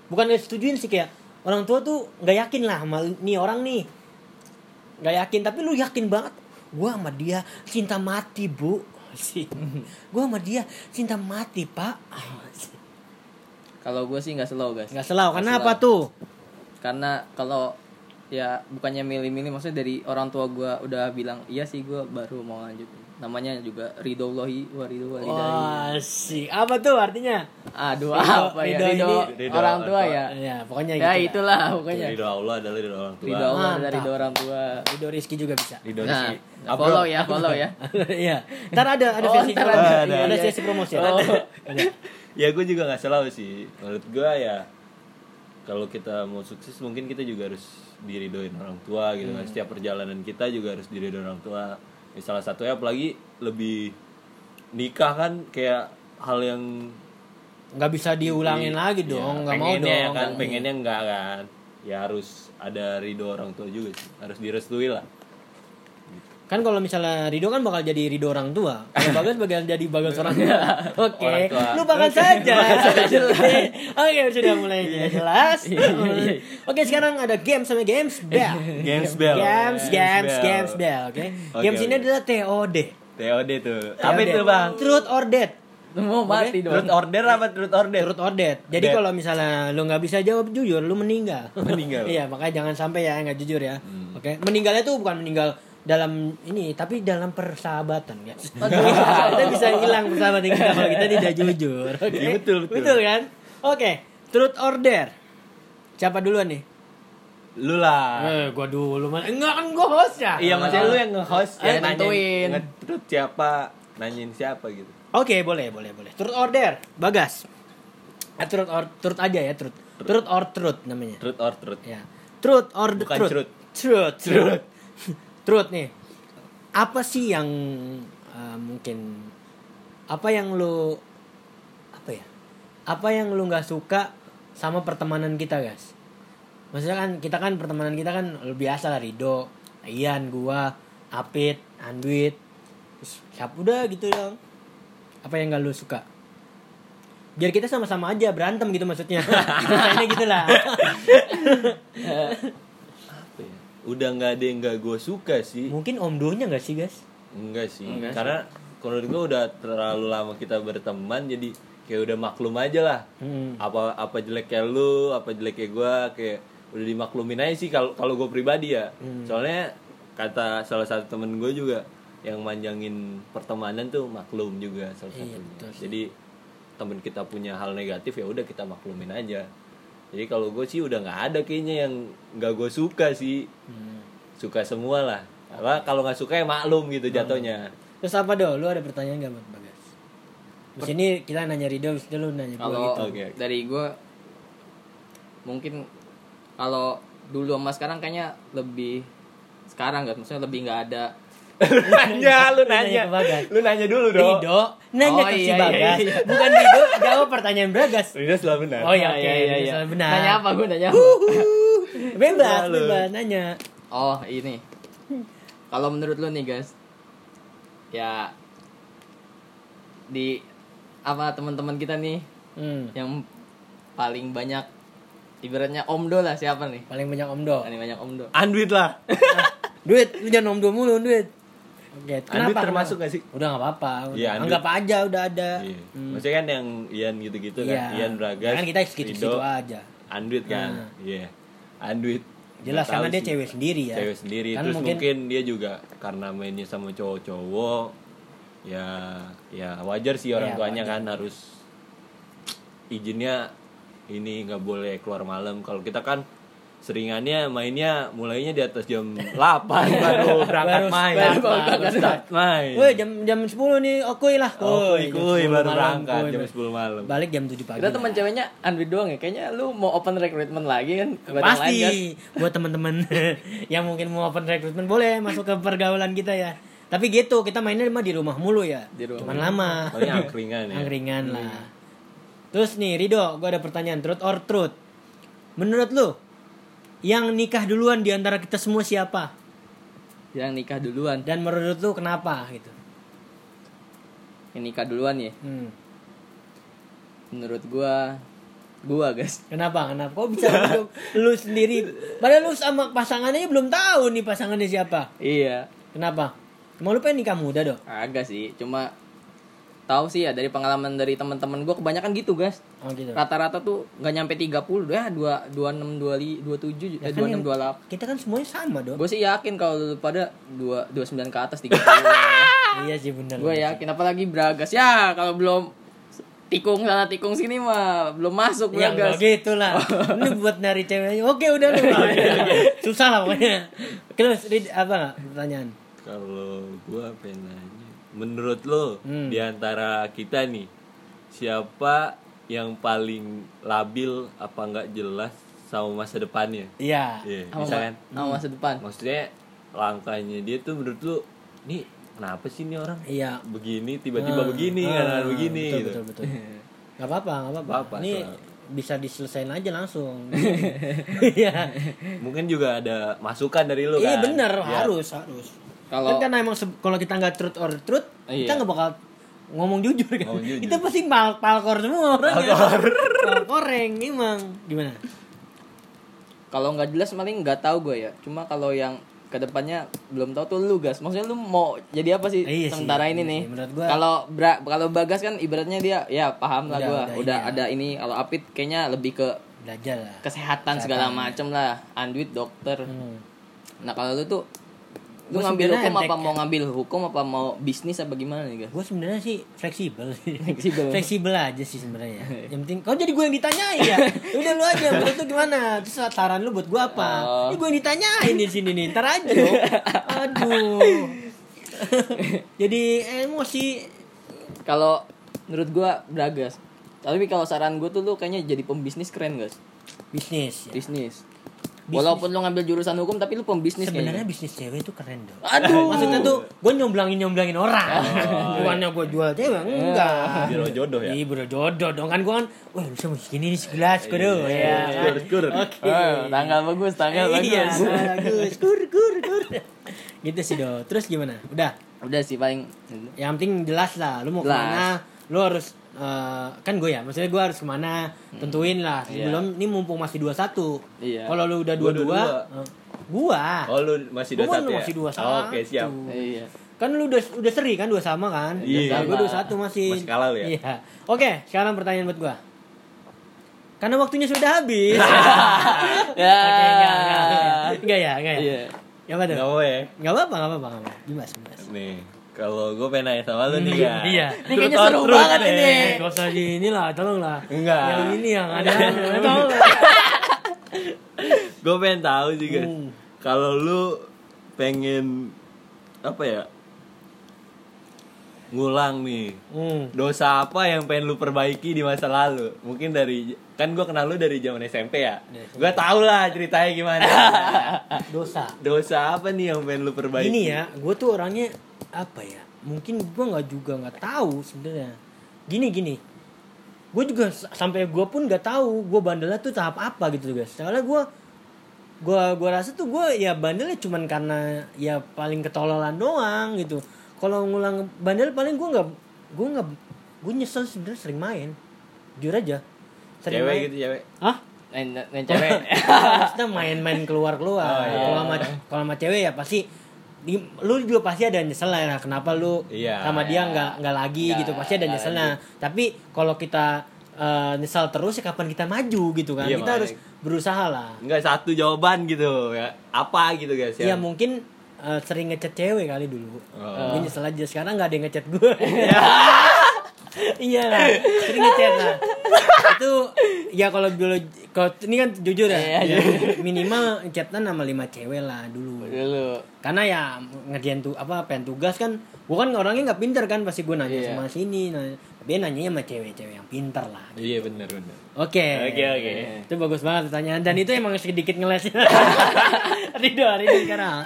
Bukan nggak disetujuin sih kayak orang tua tuh nggak yakin lah sama nih orang nih. Nggak yakin tapi lu yakin banget. Gua sama dia cinta mati bu. Sih. Gua sama dia cinta mati pak. kalau gue sih nggak slow guys Nggak slow. Kenapa tuh? Karena kalau ya bukannya milih-milih maksudnya dari orang tua gue udah bilang iya sih gue baru mau lanjut namanya juga ridhollahi wa ridho walidahi Wah, sih. Apa tuh artinya? aduh Ridho- apa ya ridho ridho, ini- ridho orang tua tua. ya Ya, pokoknya ya gitu. lah. itulah pokoknya ridho Allah adalah ridho orang tua ridho Allah dari ridho orang tua Ridho Rizky juga bisa. ridho nah Rizky. Ah, bro. follow ya follow ya Iya. Ntar ada ada Oh, sesi ntar ada. Ada, Iya, iya. sesi promosi. Oh. Ada. ya gue juga nggak selalu sih menurut gue ya kalau kita mau sukses mungkin kita juga harus diridoin orang tua gitu kan setiap perjalanan kita juga harus diridoin orang tua ya, salah satunya apalagi lebih nikah kan kayak hal yang Nggak bisa diulangin lagi ya, dong. Nggak mau pengennya dong. kan pengennya enggak kan ya harus ada ridho orang tua juga sih harus direstui lah Kan kalau misalnya Ridho kan bakal jadi Ridho orang tua. Kalau Bagas bakal jadi Bagas orang tua. Oke. Orang tua. Lu bakal saja. Oke, sudah mulai jelas. Oke, sekarang ada game sama games bell. games bell Games, games, games bell. Oke. Oke, Games ini adalah TOD. TOD tuh apa itu bang Truth or Dead. mau mati dong truth order apa truth order Truth or dead. Jadi kalau misalnya lu nggak bisa jawab jujur, lu meninggal. Meninggal. iya, makanya jangan sampai ya nggak jujur ya. Oke, meninggalnya tuh bukan meninggal dalam ini, tapi dalam persahabatan ya. kita bisa hilang persahabatan kita kalau kita tidak jujur. Oke. Iya, betul, betul. kan? Oke, truth or dare. Siapa duluan nih? lu lah Eh, gua dulu man. Enggak kan gua host ya. Iya maksudnya lu yang nge-host Ayo, yang nanyain nentuin. nge-truth siapa nanyain siapa gitu. Oke, boleh, boleh, boleh. Truth or dare, Bagas. Ah, truth or truth aja ya, truth. Truth or truth namanya. Truth or truth. Ya. Truth or the Bukan truth. truth. Truth. Truth. Truth nih. Apa sih yang uh, mungkin apa yang lu apa ya? Apa yang lu nggak suka sama pertemanan kita, guys? Maksudnya kan kita kan pertemanan kita kan biasa lah Rido, Ian, gua, Apit, Andwit. Terus siapa udah gitu dong. Apa yang gak lu suka? Biar kita sama-sama aja berantem gitu maksudnya. Selesainya gitu lah. Apa ya? Udah nggak ada yang nggak gue suka sih. Mungkin om donya gak sih guys? Enggak sih. Enggak sih. Karena menurut gue udah terlalu lama kita berteman jadi kayak udah maklum aja lah. Hmm. Apa apa jeleknya lu, apa jeleknya gue kayak udah dimaklumin aja sih kalau kalau gue pribadi ya. Hmm. Soalnya kata salah satu temen gue juga yang manjangin pertemanan tuh maklum juga salah Iya, betul sih. Jadi temen kita punya hal negatif ya udah kita maklumin aja. Jadi kalau gue sih udah nggak ada kayaknya yang nggak gue suka sih. Hmm. Suka semua lah. Apa kalau nggak suka ya maklum gitu Hmm. jatuhnya. Terus apa do? Lu ada pertanyaan gak buat Bagas? Di sini kita nanya Rido, terus lu nanya kalau gitu. Oke, oke. dari gue mungkin kalau dulu sama sekarang kayaknya lebih sekarang nggak maksudnya lebih nggak ada nanya, lu nanya. ke Bagas. Lu nanya dulu dong. Rido nanya Oh, ke si iya, iya, Bagas. iya. Bukan Rido jawab pertanyaan Bagas. Rido selalu benar. Oh iya, Oh, oke. iya, iya, iya. Selalu benar. Nanya apa gue nanya apa? Bebas, bebas nanya. Oh ini. Kalau menurut lu nih guys, ya di apa teman-teman kita nih Hmm. yang paling banyak ibaratnya omdo lah siapa nih? Paling banyak omdo. Paling banyak omdo. Anduit lah. Duit, lu jangan omdo mulu, duit. Oke, kenapa? termasuk gak sih? Udah nggak apa-apa. Anduit. Anggap aja udah ada. Iya. Hmm. Maksudnya kan yang Ian gitu-gitu kan. Iya. Ian Bragas. Kan kita segitu-segitu aja. Anduit kan. Nah. Iya. Anduit. Jelas karena dia sih. cewek sendiri ya. Cewek sendiri. Kan Terus mungkin, mungkin... dia juga karena mainnya sama cowok-cowok ya ya wajar sih orang Iya, tuanya wajar. kan harus izinnya ini nggak boleh keluar malam. Kalau kita kan seringannya mainnya mulainya di atas jam 8 baru berangkat Baru- main. baru Baru start main. Woi jam jam 10 nih, okuy lah. Oh, 10 baru berangkat jam 10 malam. Balik jam 7 pagi. Kita teman ceweknya Android doang ya. Kayaknya lu mau open recruitment lagi kan? Buat yang lain, Pasti guys. buat teman-teman yang mungkin mau open recruitment boleh masuk ke pergaulan kita ya. Tapi gitu, kita mainnya mah di rumah mulu ya. Di rumah. Cuman lama. Paling angkringan ya. Angkringan lah. Terus nih Rido, gua ada pertanyaan truth or truth. Menurut lu yang nikah duluan di antara kita semua siapa? Yang nikah duluan. Dan menurut lu kenapa gitu? Yang nikah duluan ya. Hmm. Menurut gua gua guys. Kenapa? Kenapa? Kok bisa lu, lu sendiri? Padahal lu sama pasangannya belum tahu nih pasangannya siapa. Iya. Kenapa? Mau lu pengen nikah muda dong? Agak sih, cuma tahu sih ya dari pengalaman dari teman-teman gua kebanyakan gitu, guys. Oh gitu. Rata-rata tuh nggak nyampe 30 ya, 2 26 27 Ya eh, kan 26 yang- 28. Kita kan semuanya sama dong. Gue sih yakin kalau pada 2 29 ke atas 30. iya sih bener. gue yakin apalagi Bragas ya kalau belum tikung sana tikung sini mah belum masuk Ya Bragas. enggak gitu lah. Ini buat nyari ceweknya. Oke udah lu. Susah lah pokoknya. Terus apa nggak pertanyaan? Kalau gua pengen menurut lo Hmm. di antara kita nih siapa yang paling labil apa nggak jelas sama masa depannya? Iya. Iya, Sama, misalkan sama masa depan. maksudnya langkahnya dia tuh menurut lu nih kenapa sih nih orang Iya. begini tiba-tiba Ah, begini ah, kadang begini betul, gitu. Betul betul. Gak apa-apa, gak apa-apa. Ini soal- bisa diselesain aja langsung. Iya. Mungkin juga ada masukan dari lu Iya kan. bener Ya. harus harus. Kalau kan karena emang kalau kita nggak truth or truth, Iya. kita nggak bakal ngomong jujur kan. Ngomong jujur. Kita pasti pal palkor semua orang. Palkoreng emang gimana? kalau nggak jelas paling nggak tahu gue ya. Cuma kalau yang ke depannya belum tahu tuh lu gas. Maksudnya lu mau jadi apa sih Iya sih, sementara iya ini nih? sih. Menurut gua- Kalau Bra- kalau Bagas kan ibaratnya dia ya paham lah Udah, gue. udah, Udah, iya. ada ini. Kalau Apit kayaknya lebih ke Belajar lah. kesehatan segala macem lah. Anduit dokter. Hmm. Nah kalau lu tuh lu ngambil hukum apa mau ngambil hukum apa mau bisnis apa gimana nih guys? Gue sebenarnya sih fleksibel. Fleksibel. fleksibel aja sih sebenarnya. Yang penting kau jadi gue yang ditanyain ya. Udah lu aja menurut lu gimana? Terus saran lu buat gue apa? Oh. Ini gue yang ditanyain di sini nih. Ntar aja. Aduh. jadi emosi. Kalau menurut gua Bragas. Tapi kalau saran gue tuh lu kayaknya jadi pembisnis keren guys. Bisnis. Ya. Bisnis. Walaupun lu ngambil jurusan hukum tapi lu pembisnis Sebenarnya bisnis cewek itu keren dong. Aduh. Maksudnya tuh gue nyomblangin nyomblangin orang. Bukannya gue jual cewek enggak. Biro jodoh ya. Iya bro jodoh dong kan gue kan Wah bisa mau segini nih segelas kudu ya Skur, skur. Oke Eh, tanggal bagus, tanggal Iya bagus. bagus Kur kur kur Gitu sih do Terus gimana? Udah Udah sih paling Yang penting jelas lah Lu mau Jelas. ke mana Lu harus eh, Kan gue ya Maksudnya gue harus ke mana Tentuin lah Iya. Sebelum Ini mumpung masih 21 Iya. Kalau lu udah Gua 22 22. eh, Gua Oh lu masih Gua dua satu ya? masih 21 Oke siap. iya. Kan lu udah udah seri kan dua sama kan? Iya. Gue dua satu masih. Masih kalah lu ya? Iya. Oke, sekarang pertanyaan buat gua. Karena waktunya sudah habis. Ya. Oke, enggak, enggak. Enggak ya, enggak ya. Iya. Ya apa tuh? Nggak mau ya? Enggak apa-apa, enggak apa-apa, apa-apa. Dimas, Dimas. Nih, kalau gue pengen nanya sama lu nih ya. Iya. Ini kayaknya seru banget ini. Gak usah di inilah, tolonglah. Enggak. Yang ini yang ada. Tolong. Gue pengen tahu guys. Hmm. Kalau lu pengen apa ya? ngulang nih Hmm. dosa apa yang pengen lu perbaiki di masa lalu mungkin dari kan gue kenal lu dari zaman SMP ya gue tau lah ceritanya gimana Dosa. dosa apa nih yang pengen lu perbaiki Ini ya, gue tuh orangnya apa ya? Mungkin gue nggak juga nggak tahu sebenarnya. Gini gini, gue juga sampai gue pun nggak tahu gue bandelnya tuh tahap apa gitu guys. Soalnya gue gue gue rasa tuh gue ya bandelnya cuman karena ya paling ketololan doang gitu. Kalau ngulang bandel paling gue nggak gue nggak gue nyesel sebenarnya sering main. Jujur aja. Sering cewek main. gitu cewek Hah? Main, main cewek. Maksudnya main-main keluar-keluar. Oh, iya. Kalau sama kalau sama cewek ya pasti di, lu juga pasti ada nyesel lah ya, kenapa lu Iya. sama dia nggak nggak lagi Nggak- gitu pasti ada nyeselnya tapi kalau kita eh, nyesal terus ya kapan kita maju gitu kan? Iya, kita makanya. harus berusaha lah. Nggak satu jawaban gitu ya. Apa gitu guys ya? Ya mungkin eh, sering ngechat cewek kali dulu. Oh. gue nyesel aja. Sekarang nggak ada yang ngechat gue iya lah. Sering ngechat lah itu ya kalau dulu kalau ini kan jujur ya, Iya, ya, minimal chatan sama lima cewek lah dulu. Dulu. karena ya ngerjain tuh apa pengen tugas kan gue kan orangnya nggak pinter kan pasti gue nanya Iya. sama sini nanya. Tapi nanya sama cewek-cewek yang pinter lah. Iya bener bener. Oke. Oke, oke. itu bagus banget pertanyaan. Dan itu emang sedikit ngeles. Rido Rido sekarang.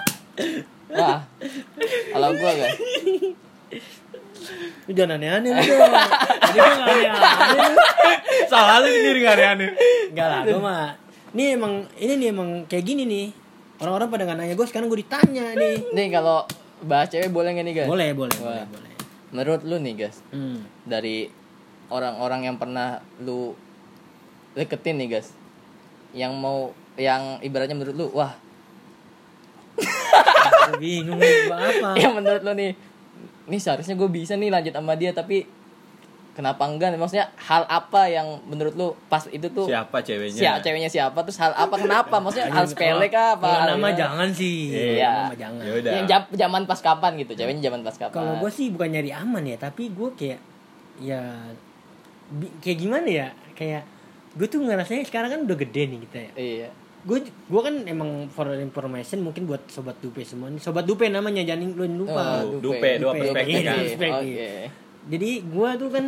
Wah. Kalau gua guys. Lu jangan aneh-aneh lu dong. Jadi gue nggak aneh-aneh. Salah lu sendiri gak aneh enggak lah gue mah. Ini emang ini nih emang kayak gini nih. Orang-orang pada nggak nanya gue sekarang gue ditanya nih. Nih kalau bahas cewek boleh nggak nih guys? boleh boleh boleh boleh. Menurut lu nih guys, hmm. dari orang-orang yang pernah lu deketin nih guys, yang mau yang ibaratnya menurut lu, wah, bingung apa? Yang menurut lu nih, nih seharusnya gue bisa nih lanjut sama dia tapi kenapa enggak? Maksudnya hal apa yang menurut lu pas itu tuh siapa ceweknya siapa ceweknya siapa terus hal apa kenapa? Maksudnya hal sepele kah apa? Kalau nama gimana? jangan sih Iya. nama jangan ya Yang jam- zaman pas kapan gitu, ceweknya zaman pas kapan? kalau gue sih bukan nyari aman ya tapi gue kayak ya kayak gimana ya kayak gue tuh ngerasanya sekarang kan udah gede nih kita ya Iya. Gue gue kan emang for information mungkin buat sobat dupe semua nih sobat dupe namanya jangan lu lupa Oh, Dupe, dua Dupe. perspektif Iya, kan? dua perspektif. Oke. jadi gue tuh kan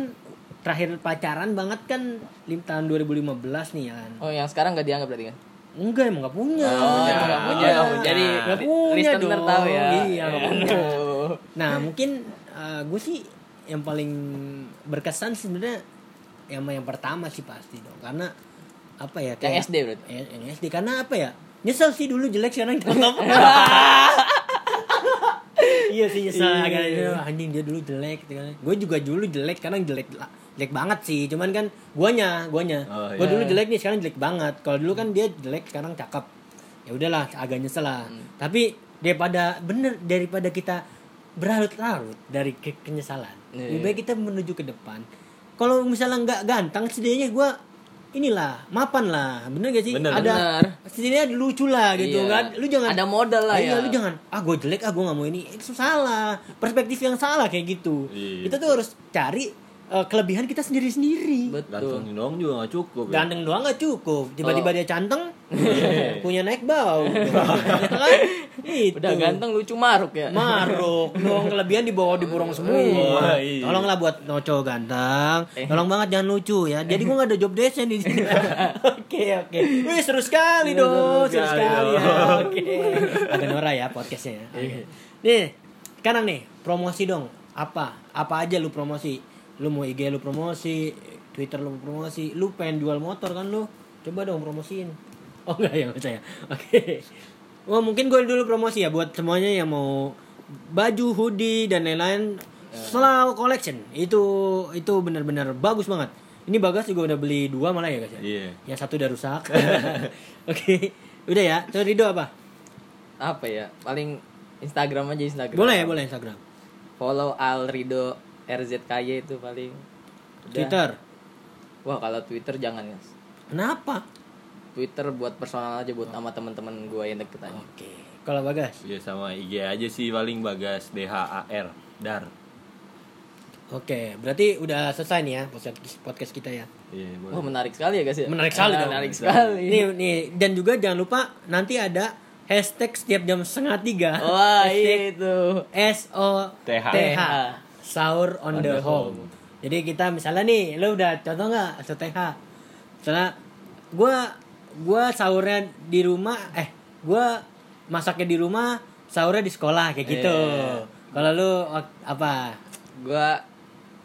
terakhir pacaran banget kan lim tahun 2015 nih ya kan Oh, yang sekarang gak dianggap berarti kan? enggak emang gak punya Oh, punya. Oh, punya. Jadi li- punya dong. tahu ya. Iya, nggak punya. Oh. Nah mungkin gue sih yang paling berkesan sebenarnya yang yang pertama sih pasti dong karena apa ya Yang SD berarti? Eh, yang SD karena apa ya? Nyesel sih dulu jelek sekarang ditangkap iya sih nyesel. Agak "Ah, anjing dia dulu jelek gitu kan. Gue juga dulu jelek sekarang jelek jelek banget sih. Cuman kan guanya guanya. Oh, gue iya. dulu jelek nih sekarang jelek banget. Kalau dulu kan dia jelek sekarang cakep. Ya udahlah agak nyesel lah. Hmm. tapi daripada bener daripada kita berlarut-larut dari ke kenyesalan Iya. lebih baik kita menuju ke depan. Kalau misalnya nggak ganteng setidaknya gue inilah mapan lah bener gak sih Bener. ada setidaknya lucu lah gitu Iya. kan lu jangan Ada modal lah iya, ya. lu jangan ah gue jelek ah gue nggak mau ini itu salah perspektif yang salah kayak gitu Iya. kita tuh harus cari eh, kelebihan kita sendiri sendiri Betul. ganteng doang juga gak cukup ya. ganteng doang gak cukup. Tiba-tiba dia canteng punya naik bau. Ya kan? Itu Udah ganteng lucu maruk ya. maruk. Dong kelebihan dibawa diborong semua. Iya, iya. tolonglah buat noco ganteng. Eh. tolong banget jangan lucu ya. Jadi gua nggak ada job desk di sini. Oke oke. Wih seru sekali dong. Seru sekali ya oke. Agak norak ya podcastnya ya. Iya. Oke. nih sekarang nih promosi dong. Apa? Apa aja lu promosi lu mau IG lu promosi Twitter lu promosi lu pengen jual motor kan lu coba dong promosiin oh enggak ya saya oke Wah mungkin gue dulu promosi ya buat semuanya yang mau baju, hoodie dan lain-lain. Slow collection itu itu benar-benar bagus banget. Ini bagas juga udah beli dua malah ya guys ya. Iya. Yang satu udah rusak. Oke, udah ya. Terus Rido apa? Apa ya? Paling Instagram aja Instagram. Boleh ya, boleh Instagram. Follow Alrido RZKY itu paling. Udah. Twitter. Wah, kalau Twitter jangan, Guys. Kenapa? Twitter buat personal aja buat sama teman-teman gue yang deket aja. Oke. Kalau bagas. Iya sama IG aja sih paling bagas D H A R dar. Oke, berarti udah selesai nih ya podcast podcast kita ya. Iya boleh. Wah, menarik sekali ya, guys ya. Menarik sekali dong. Menarik sekali. Nih nih dan juga jangan lupa nanti ada hashtag setiap jam setengah tiga. Wah, itu. S O T. H sahur on, the, home. Jadi kita misalnya nih, lu udah contoh nggak SOTH? Misalnya gua gua sahurnya di rumah, eh gua masaknya di rumah, sahurnya di sekolah kayak gitu. Iya. Kalau lu apa? Gua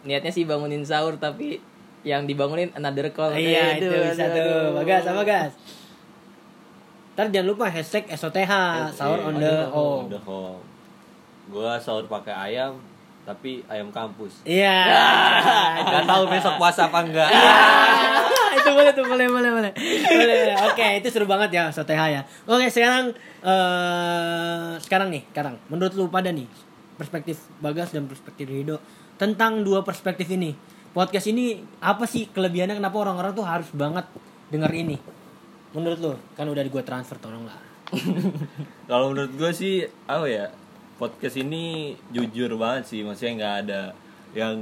niatnya sih bangunin sahur tapi yang dibangunin another call. iya itu aduh, bisa aduh, tuh. Bagas sama gas. Ntar jangan lupa hashtag SOTH sahur on the On home. the home. Gua sahur pakai ayam, tapi ayam kampus. Iya. Gak tahu besok puasa apa enggak. itu boleh tuh boleh boleh boleh. Boleh boleh. oke itu seru banget ya soteha ya. Oke sekarang eh sekarang nih sekarang. Menurut lu pada nih perspektif bagas dan perspektif Rido tentang dua perspektif ini. Podcast ini apa sih kelebihannya? Kenapa orang-orang tuh harus banget denger ini? Menurut lu kan udah gue transfer tolong lah Kalau menurut gue sih apa ya podcast ini jujur banget sih maksudnya nggak ada yang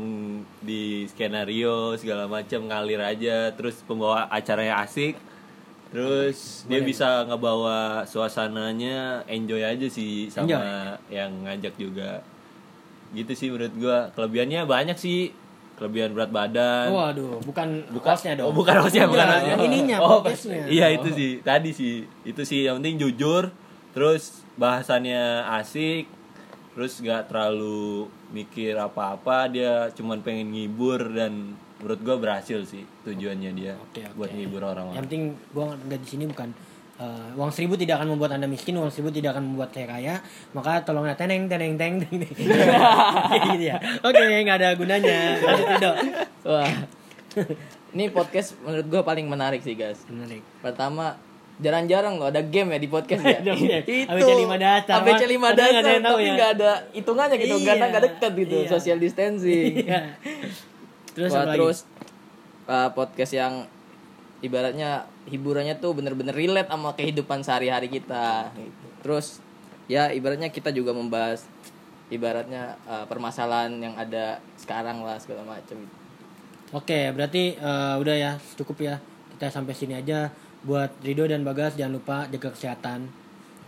di skenario segala macam ngalir aja. Terus pembawa acaranya asik terus dia bisa ngebawa suasananya enjoy aja sih sama yang ngajak juga. Gitu sih menurut gue kelebihannya banyak sih. Kelebihan berat badan. Waduh bukan bukan hostnya dong. oh, bukan hostnya bukan Iya, hostnya. yang ininya oh, podcastnya. iya itu sih. Tadi sih. Itu sih yang penting jujur terus bahasannya asik terus nggak terlalu mikir apa-apa dia cuman pengen ngibur dan menurut gua berhasil sih tujuannya dia Oke, oke. buat ngibur Yang orang-orang penting gue nggak di sini bukan eh, uang seribu tidak akan membuat anda miskin, uang seribu tidak akan membuat saya kaya. Maka tolonglah teneng teneng teng teng. teng. gitu ya. Oke, nggak ada gunanya. Wah. Ini podcast menurut gua paling menarik sih, guys. Menarik. Pertama, jarang-jarang loh ada game ya di podcast ya. Itu ABC lima dasar. ABC lima Padahal nggak ada dasar yang tahu tapi ya. nggak ada hitungannya gitu Iya. karena nggak dekat gitu Iya. social distancing Iya. Terus Wah, terus uh, podcast yang ibaratnya hiburannya tuh bener-bener relate sama kehidupan sehari-hari kita gitu. terus ya ibaratnya kita juga membahas ibaratnya uh, permasalahan yang ada sekarang lah segala macam. Oke, berarti eh, udah ya, cukup ya. Kita sampai sini aja. Buat Rido dan Bagas jangan lupa jaga kesehatan,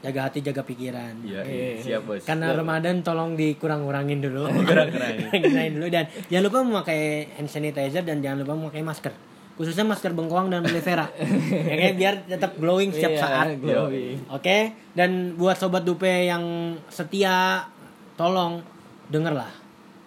jaga hati, jaga pikiran. iya iya, siap bos Karena Ramadan tolong dikurang-kurangin dulu. kurang-kurangin. Kurangin dulu dan jangan lupa memakai hand sanitizer dan jangan lupa memakai masker. Khususnya masker bengkoang dan aloe vera. ya kan biar tetap glowing setiap Iya, saat. glowing. Oke, dan buat sobat dupe yang setia tolong denger lah.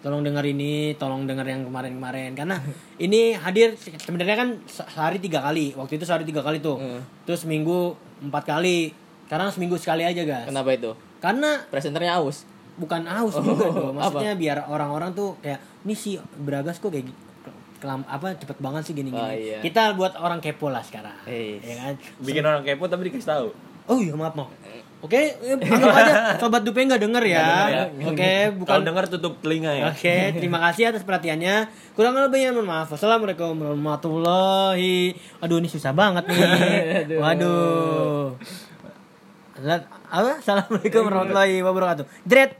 Tolong denger ini, tolong denger yang kemarin-kemarin karena ini hadir se- sebenarnya kan se- sehari tiga kali. Waktu itu sehari tiga kali tuh. Hmm. Terus seminggu empat kali. Sekarang seminggu sekali aja guys. kenapa itu Karena presenternya aus bukan aus juga dong maksudnya biar orang-orang tuh kayak ini si Bragas kok kayak kelam apa cepet banget sih gini-gini Oh, iya. kita buat orang kepo lah sekarang ya kan bikin orang kepo tapi dikasih tahu oh iya maaf maaf oke eh, anggap aja sobat dupe nggak denger ya oke bukan kalau dengar tutup telinga ya Oke, terima kasih atas perhatiannya. Kurang lebihnya mohon maaf. Wassalamualaikum warahmatullahi. Aduh, ini susah banget nih. Waduh. Apa? Assalamualaikum warahmatullahi wabarakatuh. Dret.